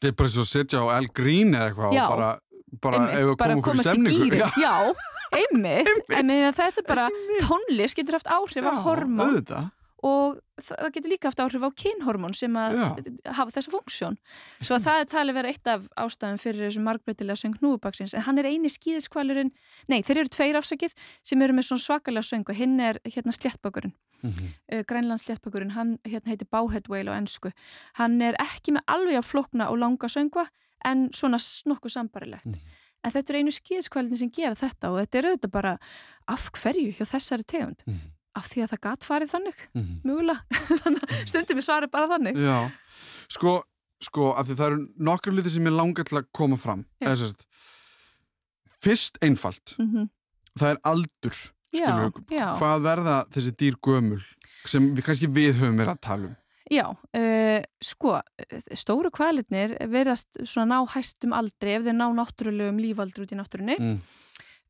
Þetta er bara svo að setja á Al Green eða eitthvað og bara, bara ef við komum okkur í stemningu. Já, já einmitt, [LAUGHS] en þetta er bara tónlist getur haft áhrif á hormón. Já, auðvitað. og það getur líka haft áhrif á kynhormón sem að Já. hafa þessa funksjón. Svo að það er talið vera eitt af ástæðum fyrir þessu margbreytilega söng núubaksins en hann er eini skýðiskvalurinn nei þeir eru tveir afsakið sem eru með svakalega söng og hinn er hérna sléttbökurinn mm -hmm. uh, Grænlands sléttbökurinn hann hérna heitir Báheadwhale á ennsku hann er ekki með alveg að flokna og langa söngva en svona nokkuð sambarilegt mm -hmm. en þetta er einu skýðiskvalin sem gera þetta og þetta er auðvitað bara af hverju hjá þessari tegund? Mm -hmm af því að það gatt farið þannig mjögulega, [LAUGHS] mhm. stundum við svarið bara þannig. Já, sko, sko af því það eru nokkru luti sem ég langar til að koma fram. Sest, fyrst einfalt. Mm -hmm. það er aldur já, já. hvað verða þessi dýr gömul sem við kannski við höfum verið að tala um Já, uh, sko stóru kvalitnir verðast svona ná hæstum aldrei ef þeir ná náttúrulegum lífaldur út í náttúrunni mm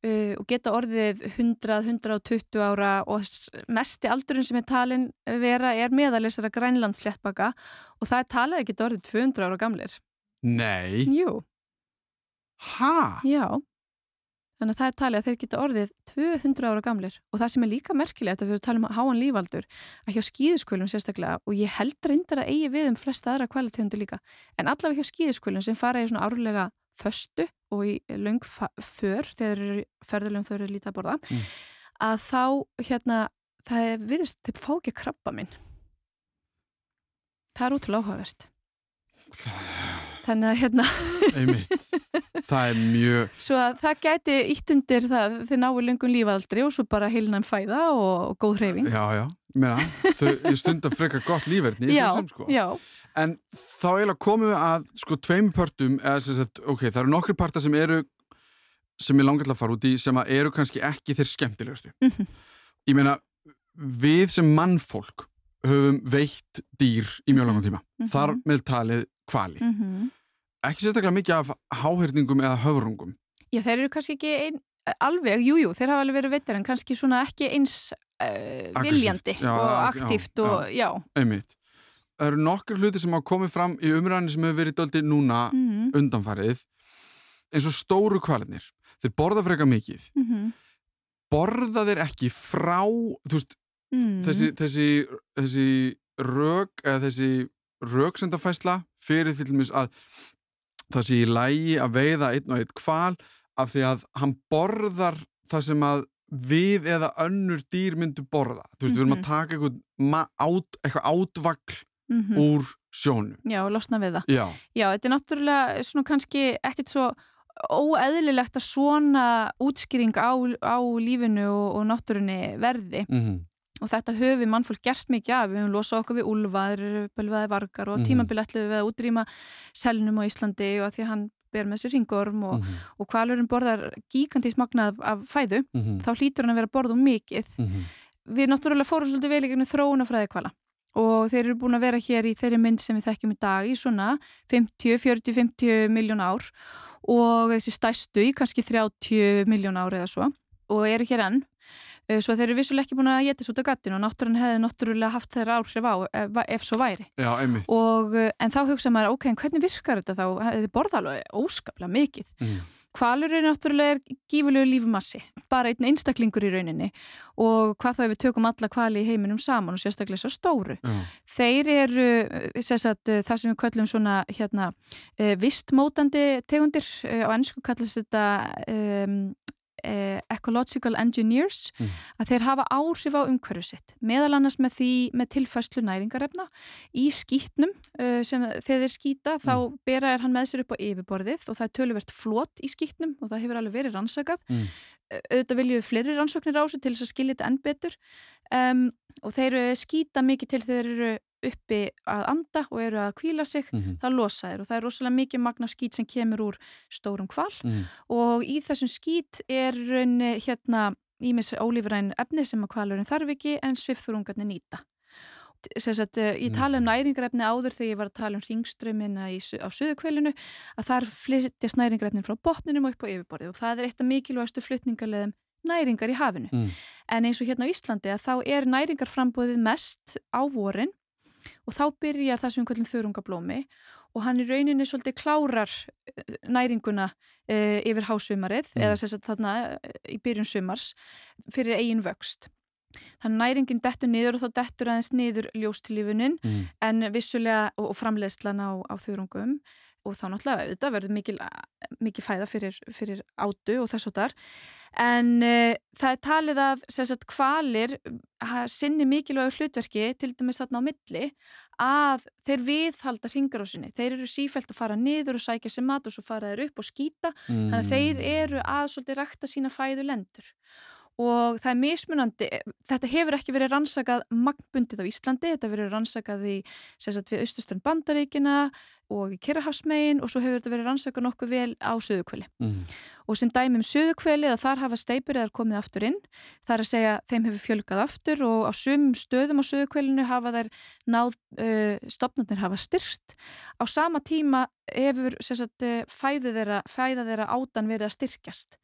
uh, og geta orðið 100-120 ára og mesti aldurinn sem er talin vera er meðalisara grænlandslettbaka og það er talið að geta orðið 200 ára gamlir. Nei? Jú. Hæ? Já. Þannig að það er talið að þeir geta orðið 200 ára gamlir. Og það sem er líka merkilegt að við talum um háan lífaldur að hjá skýðiskvölum sérstaklega og ég held reyndar að eigi við um flesta aðra kvalitíðundu líka en allavega hjá skýðiskvölum sem fara í svona árlega föstu og í laung för þegar ferðulegum þau eru lítið að borða mm. að þá hérna það er virðist, þeir fá ekki að krabba minn það er útrúlega áhugavert þannig að hérna það er mjög svo að það gæti ítt undir það þeir náðu lungun lífaldri og svo bara heilnæm fæða og, og góð hreyfing já já, meina, þau stundar freka gott lífverðni já, sem, sko. já En þá eiginlega komum við að sko tveim pörtum, eða sem sagt, ok, það eru nokkri partar sem eru, sem ég langar til að fara út í, sem eru kannski ekki þeir skemmtilegustu. Mm -hmm. Ég meina, við sem mannfólk höfum veitt dýr í mjög langan tíma. Mm -hmm. Þar með talið kvali. Mm -hmm. Ekki sérstaklega mikið af háhörningum eða höfrungum. Já, þeir eru kannski ekki ein, alveg, jújú, jú, þeir hafa alveg verið veittar en kannski svona ekki eins uh, viljandi já, og aktíft og já. Einmitt það eru nokkur hluti sem hafa komið fram í umræðinu sem hefur verið doldið núna mm -hmm. undanfarið eins og stóru kvalinir þeir borða freka mikið mm -hmm. borða þeir ekki frá veist, mm. þessi, þessi, þessi rög eða þessi rögsendafæsla fyrir til dæmis að það sé í lægi að veiða einn og einn kval af því að hann borðar það sem að við eða önnur dýr myndu borða þú veist, -hmm. við erum að mhm. taka eitthvað, eitthvað átvagl mm -hmm. úr sjónu. Já, losna við það. Já. Já, þetta er náttúrulega svona kannski ekkert svo óeðlilegt að svona útskýring á, á lífinu og, og náttúrunni verði. Mm -hmm. Og þetta höfum mannfólk gert mikið af, við höfum losað okkur við úlvaður, bölvaði vargar og tímabili ætluðu við að útrýma selnum á Íslandi og að því að hann ber með sér ringorm og, mm -hmm. og kvalurinn borðar gíkandi smagnað af, af fæðu, mm -hmm. þá hlýtur hann að vera borðum mikið. Mm -hmm. Við náttúrulega fórum svolítið vel í gegnum þróunafræði kvala og þeir eru búin að vera hér í þeirri mynd sem við þekkjum í dag í svona 50, 40, 50 miljón ár og þessi stæstu í kannski 30 miljón ár eða svo og eru hér enn svo þeir eru vissulega ekki búin að geta þessu út á gattinu og náttúrulega hefði náttúrulega haft þeirra áhrif á ef, ef svo væri Já, og, en þá hugsa maður, ok, hvernig virkar þetta þá? Þið borða alveg óskaplega mikið mm. Kvalur er náttúrulega gífulegu lífumassi, bara einn einstaklingur í rauninni og hvað þá ef við tökum alla kvali í heiminum saman og sérstaklega svo stóru. Já. Þeir eru sagt, það sem við kallum svona hérna, vistmótandi tegundir, á ennsku kallast þetta um, Eh, ecological engineers mm. að þeir hafa áhrif á umhverju sitt meðal annars með því með tilfæslu næringarefna í skýtnum uh, sem þegar þeir skýta mm. þá bera er hann með sér upp á yfirborðið og það er töluvert flott í skýtnum og það hefur alveg verið rannsakað mm. auðvitað viljum við fleiri rannsóknir á þessu til þess að skilja þetta enn betur um, og þeir skýta mikið til þeir eru uppi að anda og eru að kvíla sig mm -hmm. það losa þeir og það er rosalega mikið magna skýt sem kemur úr stórum kval mm. og í þessum skýt er hérna ímis ólífræn efni sem að kvalurinn þarf ekki en svifþurungarnir nýta Sagt, ég mm. tala um næringarefni áður þegar ég var að tala um ringströmmina á söðukvelinu að þar flytjast næringarefnin frá botninum og upp á yfirborði og það er eitt af mikilvægastu flytningarleðum næringar í hafinu mm. en eins og hérna á Íslandi að þá er næringarframbóðið mest á vorin og þá byrjar það sem við kallum þörungablómi og hann í rauninni svolítið klárar eh, næringuna e, yfir hásumarið mm. eða sérstaklega þarna eh, í byrjun sumars fyrir eigin vöxt. Þannig næringin dettur niður og þá dettur aðeins niður ljóstilífunin mm. en vissulega og, og framleiðslan á, á þörungum og þá náttúrulega þetta verður mikil, mikil fæða fyrir, fyrir átu og þess og þar. En uh, það er talið að sagt, kvalir sinni mikilvægur hlutverki til dæmis þarna á milli að þeir viðhalda hringarásinni, þeir eru sífælt að fara niður og sækja sér mat og svo fara þeir upp og skýta, mm. þannig að þeir eru að svolítið rækta sína fæðu lendur og það er mismunandi, þetta hefur ekki verið rannsakað magnbundið á Íslandi, þetta verið rannsakað í sérstaklega við austusturn bandaríkina og í Kirrahafsmegin og svo hefur þetta verið rannsakað nokkuð vel á söðukvöli. Mm. Og sem dæmi um söðukvöli að þar hafa steipur eða komið aftur inn, það er að segja þeim hefur fjölgað aftur og á sumum stöðum á söðukvölinu hafa þær náð, uh, stopnarnir hafa styrst. Á sama tíma hefur sérstaklega fæða þeirra, þeirra átan verið að styrkjast.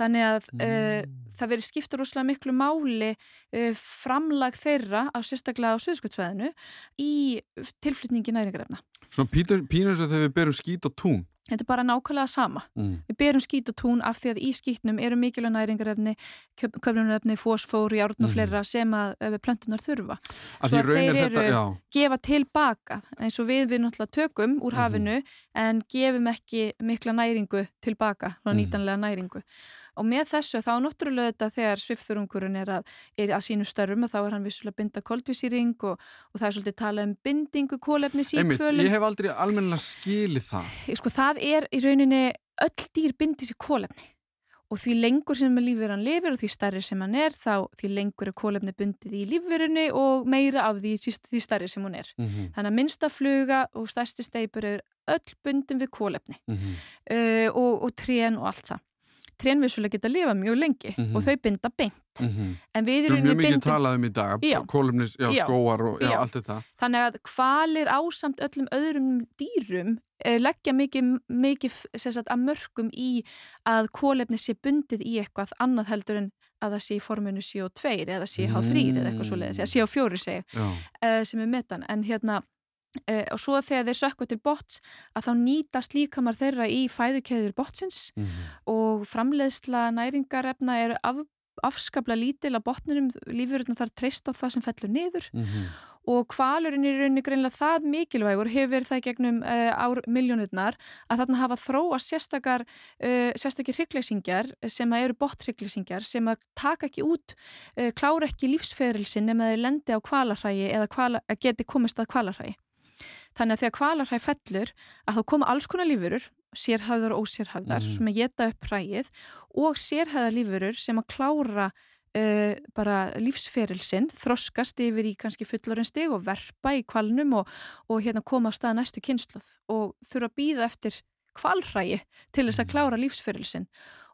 Þannig að mm. uh, það verið skiptur úrslega miklu máli uh, framlag þeirra á sérstaklega á söðsköldsvæðinu í tilflytningi næringarefna. Svona pínur sem þegar við berum skít og tún? Þetta er bara nákvæmlega sama. Mm. Við berum skít og tún af því að í skítnum eru mikilvæg næringarefni, köflunarefni, fósfór, járn og mm. fleira sem að plöntunar þurfa. Að Svo að þeir eru þetta, gefa tilbaka eins og við við náttúrulega tökum úr mhm. hafinu mm. en gefum ekki mikla næringu tilbaka, mm. nýtanlega næringu og með þessu þá náttúrulega þetta þegar svifþurungurinn er að, er að sínu störfum og þá er hann vissulega binda koldvísýring og, og það er svolítið tala um bindingu kólefni síkvölum. Ég hef aldrei almenna skilið það. Sko það er í rauninni öll dýr bindið sér kólefni og því lengur sem lífverðan lifir og því starri sem hann er þá því lengur er kólefni bundið í lífverðinni og meira af því, því starri sem hún er. Mm -hmm. Þannig að minnsta fluga og stærsti steipur er öll bundum við kólefni mm -hmm. uh, og, og trén og allt það trénvissulega geta að lifa mjög lengi mm -hmm. og þau binda beint. Mm -hmm. en við erum mjög mikið talað um í dag kólumnis, já, já, skóar og já, allt þetta. Þannig að hvalir ásamt öllum öðrum dýrum eh, leggja mikið, mikið sagt, að mörgum í að kólefni sé bundið í eitthvað annað heldur en að það sé í formunu CO2 eða CO3 mm. eða eitthvað svo leiðis, eða CO4 segi, uh, sem er metan. En hérna Uh, og svo þegar þeir sökku til bots að þá nýtast líkamar þeirra í fæðukeður botsins mm -hmm. og framleiðsla næringarefna er af, afskapla lítil á botninum lífurinn þarf treyst á það sem fellur niður mm -hmm. og kvalurinn er rauninni greinlega það mikilvægur hefur það gegnum uh, ár miljónirnar að þarna hafa þróa sérstakar uh, sérstakir hryggleysingjar sem eru botthryggleysingjar sem að taka ekki út klára ekki lífsferilsin nema þeir lendi á kvalarhægi eða kvala, geti komist að kvalarhægi Þannig að þegar kvalarhæg fellur að þá koma alls konar lífurur, sérhæðar og ósérhæðar, mm. sem að geta upp hrægið og sérhæðar lífurur sem að klára uh, bara lífsferilsinn, þroskast yfir í kannski fullorinstig og verpa í kvalnum og, og hérna koma á stað næstu kynsluð og þurfa að býða eftir kvalhrægi til þess að mm. klára lífsferilsinn.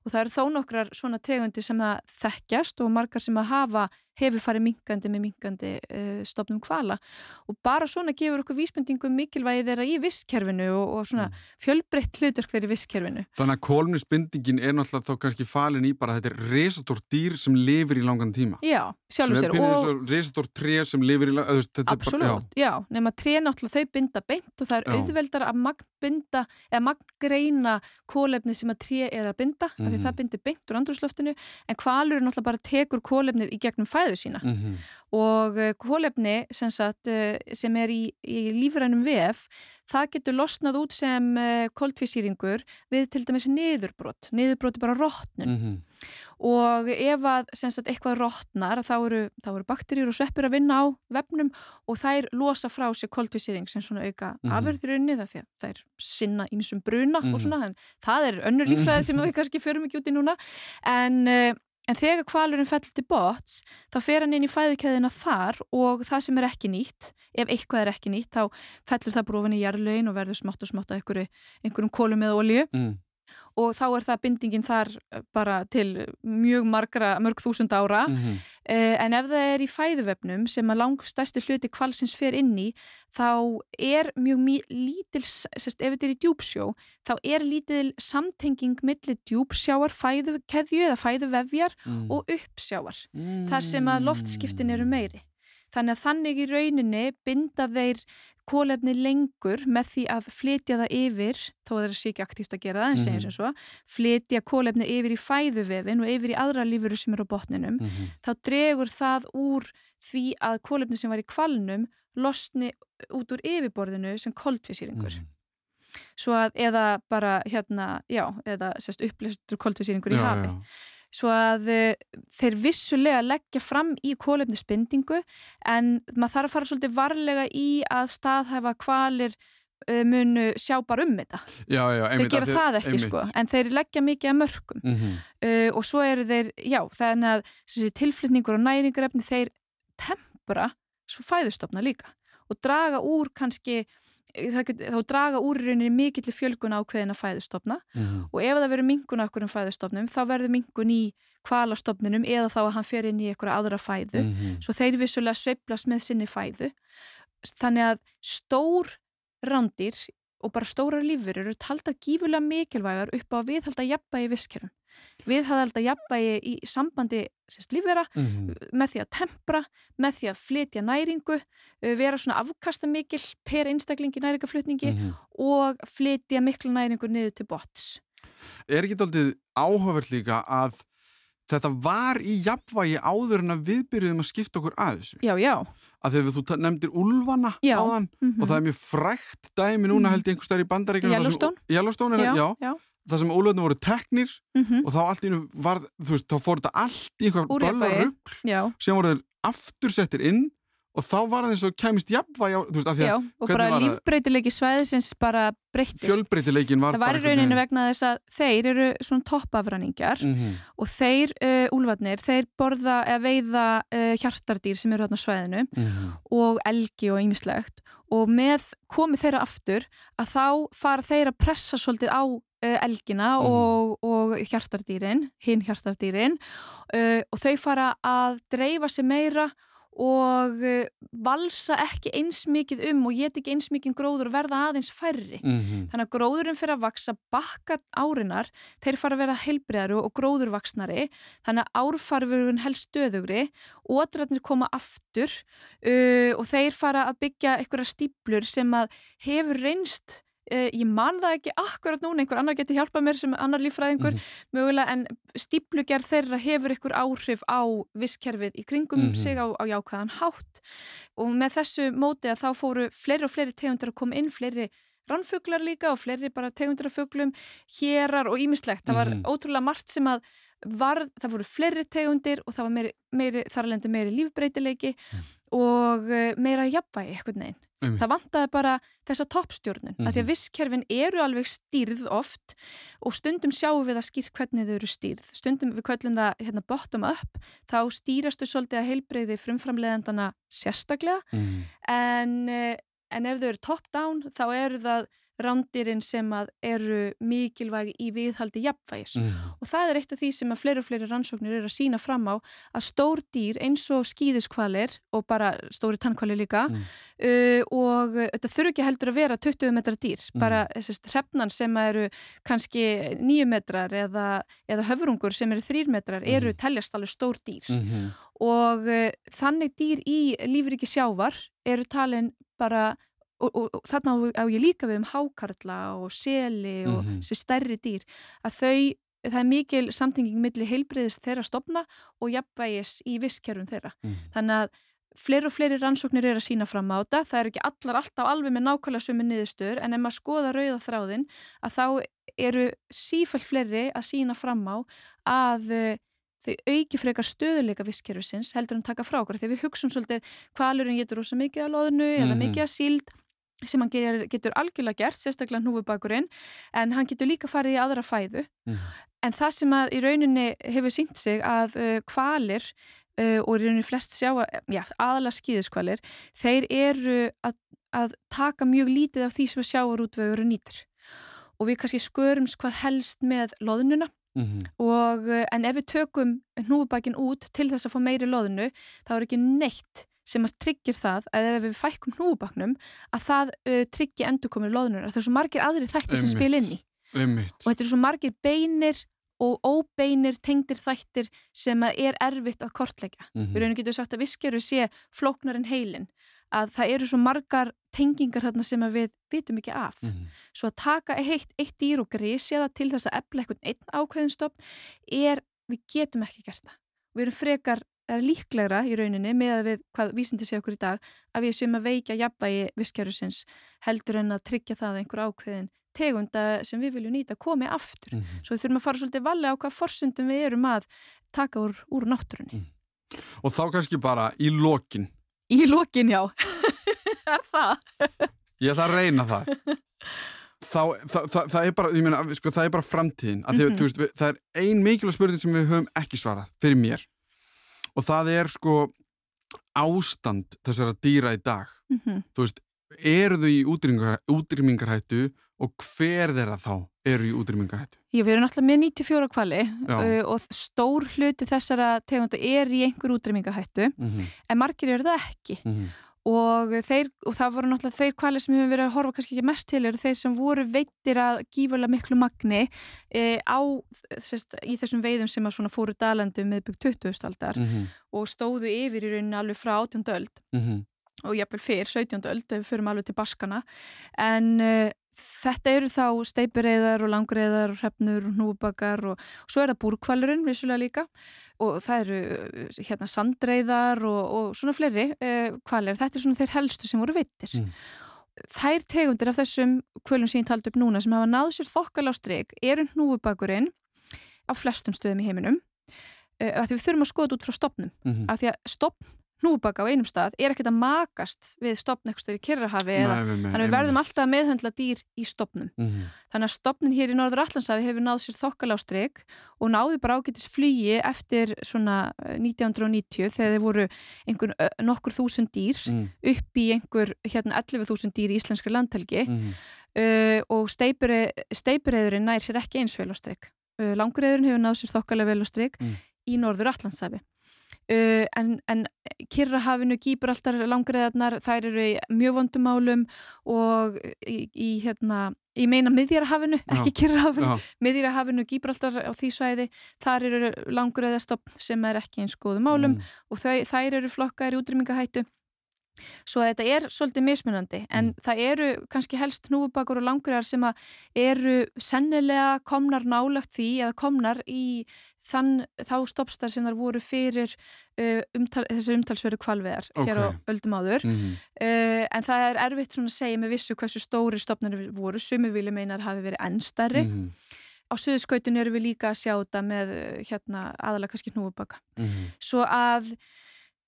Og það eru þó nokkrar svona tegundi sem að þekkjast og margar sem að hafa hefur farið mingandi með mingandi uh, stopnum kvala og bara svona gefur okkur vísbendingum mikilvægi þeirra í visskerfinu og, og svona mm. fjölbreytt hlutverk þeirra í visskerfinu. Þannig að kólumnisbindingin er náttúrulega þá kannski falin í bara að þetta er resatór dýr sem lifir í langan tíma. Já, sjálfur sér. Og resatór tré sem lifir í langan tíma. Absolut, já, já nema tré náttúrulega þau binda beint og það er já. auðveldar að magnbinda eða magngreina kólefni sem að tré er að binda, mm af því mhm. það bindir beint úr andrúsloftinu en kvalur náttúrulega bara tekur kólefnið í gegnum fæðu sína mm -hmm. og uh, kólefni sem, sagt, uh, sem er í, í lífrænum vef það getur losnað út sem uh, koldfísýringur við til dæmis niðurbrot, niðurbrot er bara rótnun mm -hmm og ef að sagt, eitthvað rótnar þá eru, eru bakterjur og sveppur að vinna á vefnum og þær losa frá sér koldvísýring sem svona auka mm -hmm. afverðirunni það þær sinna ímsum bruna og mhm. svona, það er önnur lífræði sem við kannski förum ekki út í núna en En þegar kvalurinn fellur til bots, þá fer hann inn í fæðukæðina þar og það sem er ekki nýtt, ef eitthvað er ekki nýtt, þá fellur það brófin í jarðlaugin og verður smátt og smátt að einhverjum kólum eða olju. Mm og þá er það bindingin þar eh, bara til mjög margra, mörg þúsund ára mm -hmm. en ef það er í fæðuvefnum sem að langstæsti hluti kvalsins fer inn í þá er mjög lítil, sérst, ef þetta er í djúpsjó þá er lítil samtenging millir djúpsjáar fæðukeðju eða fæðuvefjar mm. og uppsjáar mm. þar sem að loftskiptin eru meiri Þannig að þannig í rauninni binda þeir kólefni lengur með því að flytja það yfir, þó að það er síkja aktíft að gera það, en segjum sem svo, flytja kólefni yfir í fæðuvefin og yfir í aðra lífuru sem eru á botninum, mm -hmm. þá dregur það úr því að kólefni sem var í kvalnum losni út úr yfirborðinu sem koldfísýringur. Mm -hmm. Svo að eða bara hérna, já, eða sérst upplýstur koldfísýringur í hafi. Já, já svo að uh, þeir vissulega leggja fram í kólefnisbindingu en maður þarf að fara svolítið varlega í að staðhæfa kvalir uh, munu sjá bara um þetta já, já, þeir gera það þið, ekki einmitt. sko en þeir leggja mikið að mörgum mm -hmm. uh, og svo eru þeir, já, þannig að þessi, tilflytningur og næringarefni þeir tempura svo fæðustofna líka og draga úr kannski þá draga úr rauninni mikill fjölgun ákveðina fæðustofna mm og ef það verður mingun á einhverjum fæðustofnum þá verður mingun í kvalastofnunum eða þá að hann fer inn í einhverja aðra fæðu. Mm -hmm. svo þeir vissulega sveiplast með sinni fæðu. Þannig að stór rándir og bara stórar lífur eru taldar gífulega mikilvægar upp á að viðhalda jafnbægi í visskerum viðhalda jafnbægi í sambandi sérst lífvera mm -hmm. með því að tempra, með því að flytja næringu, uh, vera svona afkasta mikil per einstaklingi næringaflutningi mm -hmm. og flytja miklu næringu niður til bots. Er ekki doldið áhugaverð líka að þetta var í jafnvægi áður en að viðbyrjuðum að skipta okkur að þessu? Já, já. Að þegar þú nefndir Ulfana já. áðan mm -hmm. og það er mjög frækt dæmi núna mhm. held ég einhver stær í bandaríkjum. Yellowstone. Yellowstone, já. já. já það sem ólöfnum voru teknir mm -hmm. og þá allt í nú var, þú veist, þá fór þetta allt í eitthvað böllarugl sem voru aftur settir inn og þá var það eins og kemist jafnvæg á, þú veist, af því að... Já, og bara lífbreytileiki svæðisins bara breyttist. Fjölbreytileikin var bara... Það var í rauninu vegna þess að þeir eru svona toppafræningar mm -hmm. og þeir, uh, úlvarnir, þeir borða eða veiða uh, hjartardýr sem eru hérna á svæðinu mm -hmm. og elgi og ýmislegt og með komið þeirra aftur að þá fara þeir að pressa svolítið á elgina mm. og, og hjartardýrin, hinn hjartardýrin uh, og þau fara að dreifa sig meira og uh, valsa ekki eins mikið um og geta ekki eins mikið gróður og verða aðeins færri. Mm -hmm. Þannig að gróðurinn fyrir að vaksa bakka árinar, þeir fara að vera heilbreyðaru og gróðurvaksnari, þannig að árfarfurinn helst stöðugri, ótrarnir koma aftur uh, og þeir fara að byggja einhverja stíplur sem að hefur reynst Uh, ég man það ekki akkurat núna, einhver annar getur hjálpað mér sem annar lífræðingur mm -hmm. mögulega en stíplugerð þeirra hefur einhver áhrif á visskerfið í kringum mm -hmm. sig á, á jákvæðan hátt og með þessu móti að þá fóru fleiri og fleiri tegundir að koma inn, fleiri rannfuglar líka og fleiri bara tegundir af fuglum, hérar og ímislegt, það var mm -hmm. ótrúlega margt sem að var, það voru fleiri tegundir og það var meiri, meiri þar alveg meiri lífbreytileiki mhm. og eh, meira jafnvægi eitthvað neginn Um. Það vantaði bara þessa toppstjórnun mm -hmm. að því að mhm. visskerfin eru alveg stýrð oft og stundum sjáum við að skýrt hvernig þau eru stýrð stundum við kvöllum það hérna, bottom up þá stýrastu svolítið að heilbreyði frumframleðandana sérstaklega mm -hmm. en, eh, en ef þau eru top down þá eru það rándirinn sem eru mikilvægi í viðhaldi jafnvægis mm. og það er eitt af því sem að fleiri og fleiri rannsóknir eru að sína fram á að stór dýr eins og skýðiskvalir og bara stóri tannkvalir líka mm. uh, og þetta þurfi ekki heldur að vera 20 metrar dýr, mm. bara þessist hrefnan sem eru kannski 9 metrar eða, eða höfrungur sem eru 3 metrar eru mm. teljast alveg stór dýr -hmm. og uh, þannig dýr í lífriki sjávar eru talin bara og, og, og þarna á ég líka við um hákarla og seli og mm -hmm. þessi stærri dýr að þau, það er mikil samtinging millir heilbreyðis þeirra stopna og jafnvægis í visskerfum þeirra mm -hmm. þannig að fleiri og fleiri rannsóknir er að sína fram á þetta það er ekki allar alltaf alveg með nákvæmlega sumi niðurstöður en ef maður skoða rauða þráðin að þá eru sífælt fleiri að sína fram á að eh, þau auki frekar stöðuleika visskerfisins heldur en taka frá okkur þegar við hugsun svolítið hvalurinn getur ósa mikið að loðinu mm -hmm. eða mhm. mikið að síld sem hann getur, algjörlega gert, sérstaklega hnúfubakurinn, en hann getur líka farið í aðra fæðu. Mm. En það sem að í rauninni hefur sínt sig að uh, kvalir uh, og í rauninni flest sjá, já, aðala skýðiskvalir, þeir eru að, að taka mjög lítið af því sem að sjáarútvögur nýtur. Og við kannski skörum hvað helst með loðnuna, Mm -hmm. og, uh, en ef við tökum hnúfubakin út til þess að fá meiri loðnu þá er ekki neitt sem að tryggir það að ef við fækkum hnúbaknum að það uh, tryggja endurkomið loðunar. Það er svo margir aðri þættir sem spil inn í. Einmitt. Og þetta er svo margir beinir og óbeinir tengdir þættir sem er erfitt að kortleggja. Mm -hmm. Við raunum getum sagt að viskeru sé flóknar en heilin að það eru svo margar tengingar þarna sem við vitum ekki af. Mm -hmm. Svo að taka eitt, eitt dýr og grísja það til þess að efla eitthvað einn ákveðinstopp er, við getum ekki gert það. Við erum frekar er líklegra í rauninni með við hvað vísindi sé okkur í dag að við séum að veikja jafnvægi visskerfusins heldur en að tryggja það einhver ákveðin tegunda sem við viljum nýta komi aftur. Mm -hmm. Svo við þurfum að fara svolítið valið á hvað forsundum við erum að taka úr, úr náttúrunni. Mm. Og þá kannski bara í lokin. Í lokin, já. [LAUGHS] er það? Ég ætla að reyna það. [LAUGHS] Þá, það, það, það, er bara, meina, sko, það er bara framtíðin. Mm -hmm. veist, við, það er ein mikilvæg spurning sem við höfum ekki svarað fyrir mér og það er sko ástand þessara dýra í dag mm -hmm. þú veist, eru þau í útrýmingarhættu og hver þeirra þá eru í útrýmingarhættu? Já, við erum alltaf með 94 kvali uh, og stór hluti þessara tegunda er í einhver útrýmingarhættu mm -hmm. en margir eru það ekki mm -hmm og, þeir, og það voru náttúrulega þeir kvalir sem hefur verið að horfa kannski ekki mest til eru þeir sem voru veitir að gífurlega miklu magni e, á, sérst, í þessum veiðum sem að fóru dalandu með byggt 20. aldar mm -hmm. og stóðu yfir í rauninni alveg frá 18. öld mm -hmm. og jafnvel fyrr 17. öld ef við förum alveg til Baskana en e, Þetta eru þá steipireiðar og langreiðar og hrefnur og hnúbakar og, og svo er það búrkvalurinn vissulega líka og það eru hérna sandreiðar og, og svona fleiri eh, kvalir. Þetta er svona þeir helstu sem voru veitir. Mm. Þær tegundir af þessum kvölum sem ég taldi upp núna sem hafa náð sér þokkal á stryk eru hnúbubakurinn á flestum stöðum í heiminum eh, af því við þurfum að skoða út frá stopnum mm -hmm. af því að stopn hnúbaka á einum stað er ekkert að makast við stopn eitthvað í Kirrahafi þannig að við verðum alltaf að meðhandla dýr í stopnum mm -hmm. þannig að stopnin hér í Norður Allandshafi hefur náð sér þokkalástryk og náði bara ágætis flugi eftir svona 1990 þegar þeir voru einhver nokkur þúsund dýr mm. upp í einhver hérna 11.000 dýr í íslenskar landhelgi mm -hmm. uh, og steipureyðurinn nær sér ekki eins velástryk uh, langureyðurinn hefur náð sér þokkalega velástryk mm. í Norður Allandshafi Uh, en, en Kirrahafinu, Gíbraltar, langriðarnar þær eru í mjög vondumálum og í, í hérna ég meina miðjarahafinu, ekki Kirrahafinu miðjarahafinu, Gíbraltar á því svæði þar eru langriðarstopp sem er ekki eins góðum málum mm. og þau, þær eru flokkar í útrýmingahættu Svo þetta er svolítið mismunandi en mm. það eru kannski helst hnúfubakur og langriðar sem eru sennilega komnar nálagt því eða komnar í þann þá stoppstar sem þar voru fyrir uh, umtal, þessi umtalsveru kvalveðar okay. hér á öldum áður mm -hmm. uh, en það er erfitt svona að segja með vissu hversu stóri stoppnar voru, sumi vilja meinar hafi verið ennstærri mm -hmm. á suðskautinu eru við líka að sjá þetta með uh, hérna aðalega kannski hnúfubaka mm -hmm. svo að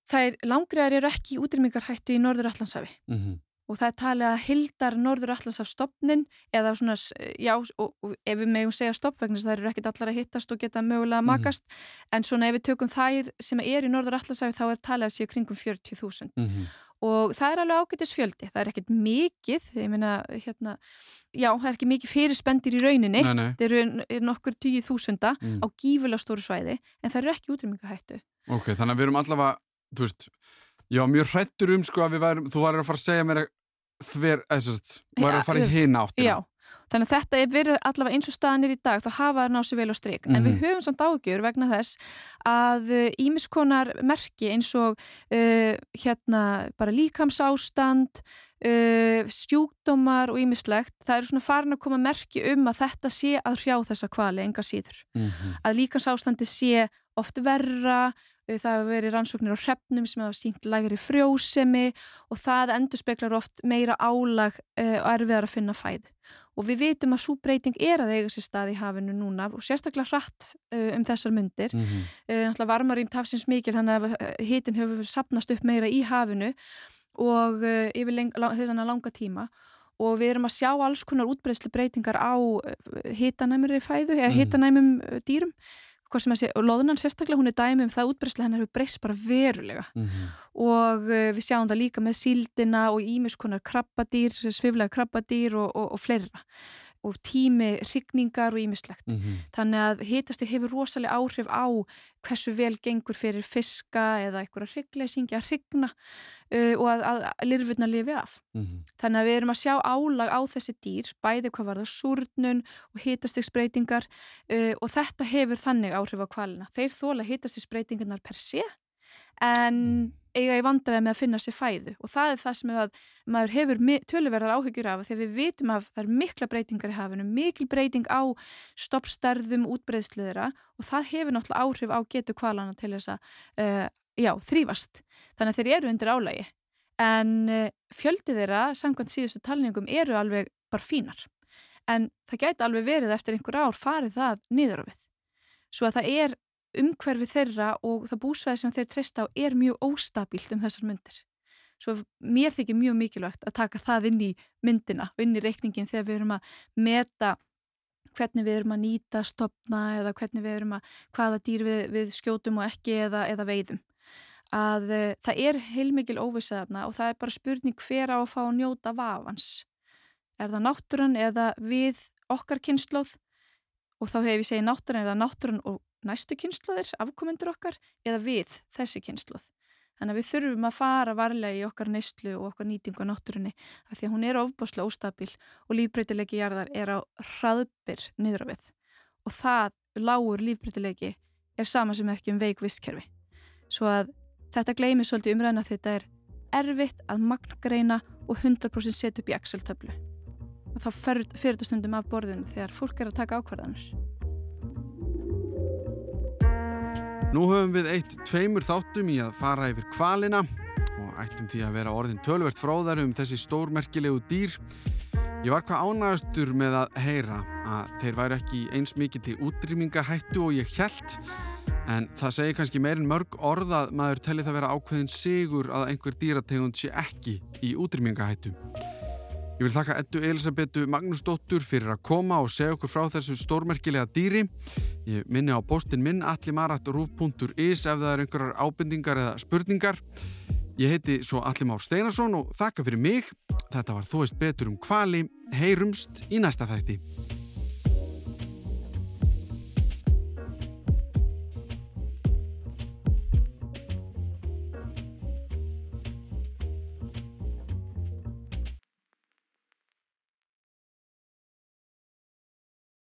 þær langriðar eru ekki í útrymmingarhættu í Norður Allandshafi mm -hmm. og það er talið að hildar Norður Allandshafstofnin eða svona, já, og, og ef við megum segja stoppvegnis, þær eru ekkit allar að hittast og geta mögulega að mhm. makast, mm -hmm. en svona ef við tökum þær sem er í Norður Allandshafi þá er talið að séu kringum 40.000 mm -hmm. og það er alveg ágættis fjöldi það er ekkert mikið ég meina, hérna, já, það er ekki mikið fyrirspendir í rauninni nei, nei. það eru er nokkur tíu þúsunda Mm. á gífulega stóru svæði en það eru ekki útrýmingahættu Ok, þannig að við erum allavega, þú veist, ég var mjög hrættur um sko að við værum, þú varir að fara að segja mér að þver, eða sérst, varir að fara í hinn áttina. Já, þannig að þetta er verið allavega eins og staðanir í dag, þá hafa það náðu sér vel á strik en við Mhm. höfum samt ágjör vegna þess að ímiskonar merki eins og uh, hérna bara líkamsástand uh, sjúkdómar og ímislegt það eru svona farin að koma merki um að þetta sé að hrjá þessa kvali enga síður Mhm. að líkamsástandi sé oft verra það hefur verið rannsóknir á hrefnum sem hafa sínt lægri frjósemi og það endur speklar oft meira álag uh, og erfiðar að finna fæðu og við vitum að svo breyting er að eiga sér stað í hafinu núna og sérstaklega hratt uh, um þessar myndir Mhm. uh, náttúrulega varmarým tafsins mikil þannig að hitin hefur sapnast upp meira í hafinu og uh, yfir þessan að langa tíma og við erum að sjá alls konar útbreyðslu breytingar á hitanæmri fæðu eða Mhm. hitanæmum uh, dýrum hvað sem að sé, og loðunan sérstaklega hún er dæmi um það útbreyðslu hennar hefur breyst bara verulega Mhm. og uh, við sjáum það líka með síldina og ímiskonar krabbadýr, sviflega krabbadýr og, og, og fleira og tími, hrygningar og ímislegt Mhm. þannig að hitasti hefur rosalega áhrif á hversu vel gengur fyrir fiska eða einhverja hryggleysingja að hrygna uh, og að, að, lirfurna lifi af. Mhm. Þannig að við erum að sjá álag á þessi dýr, bæði hvað var það súrnun og hitastigsbreytingar uh, og þetta hefur þannig áhrif á kvalina. Þeir þóla hitastigsbreytingarnar per sé en eiga í vandræði með að finna sér fæðu og það er það sem að maður hefur töluverðar áhyggjur af þegar við vitum að það er mikla breytingar í hafinu, mikil breyting á stoppstærðum útbreyðsluðra og það hefur náttúrulega áhrif á getu kvalana til þess að uh, já, þrýfast. Þannig að þeir eru undir álægi en uh, fjöldi þeirra, samkvæmt síðustu talningum, eru alveg bara fínar. En það gæti alveg verið eftir einhver ár farið það niður á við. Svo að það er umhverfi þeirra og það búsvæði sem þeir treysta á er mjög óstabílt um þessar myndir. Svo mér þykir mjög mikilvægt að taka það inn í myndina inn í reikningin þegar við erum að meta hvernig við erum að nýta stopna eða hvernig við erum að hvaða dýr við, við skjótum og ekki eða, eða veiðum. Að uh, það er heilmikil óvissaðarna og það er bara spurning hver á að fá að njóta vafans. Er það náttúran eða við okkar kynnslóð og þá hefur ég segið náttúran eða náttúran og næstu kynnslóðir, afkomendur okkar eða við þessi kynnslóð. Þannig að við þurfum að fara varlega í okkar neyslu og okkar nýtingu á náttúrunni af því að hún er ofbáslega óstabil og lífbreytilegi jarðar er á hraðbyr niður á við. Og það, lágur lífbreytilegi, er sama sem ekki um veik visskerfi. Svo að þetta gleymið svolítið umræðina að þetta er erfitt að magngreina og 100% setja upp í Excel-töflu. Og þá fyrir þetta stundum af borðinu þegar fólk er að taka ákvarðanir. Nú höfum við eitt tveimur þáttum í að fara yfir kvalina og ættum því að vera orðin tölvert fróðar um þessi stórmerkilegu dýr. Ég var hvað ánægastur með að heyra að þeir væri ekki eins mikið til útrýmingahættu og ég held en það segir kannski meirinn mörg orð að maður telli það vera ákveðin sigur að einhver dýrategund sé ekki í útrýmingahættu. Ég vil þakka Eddu Elisabetu Magnúsdóttur fyrir að koma og segja okkur frá þessu stórmerkilega dýri. Ég minni á postin minn allimarat.ruf.is ef það er einhverjar ábendingar eða spurningar. Ég heiti svo Allimár Steinarsson og þakka fyrir mig. Þetta var Þú veist betur um kvali. Heyrumst í næsta þætti.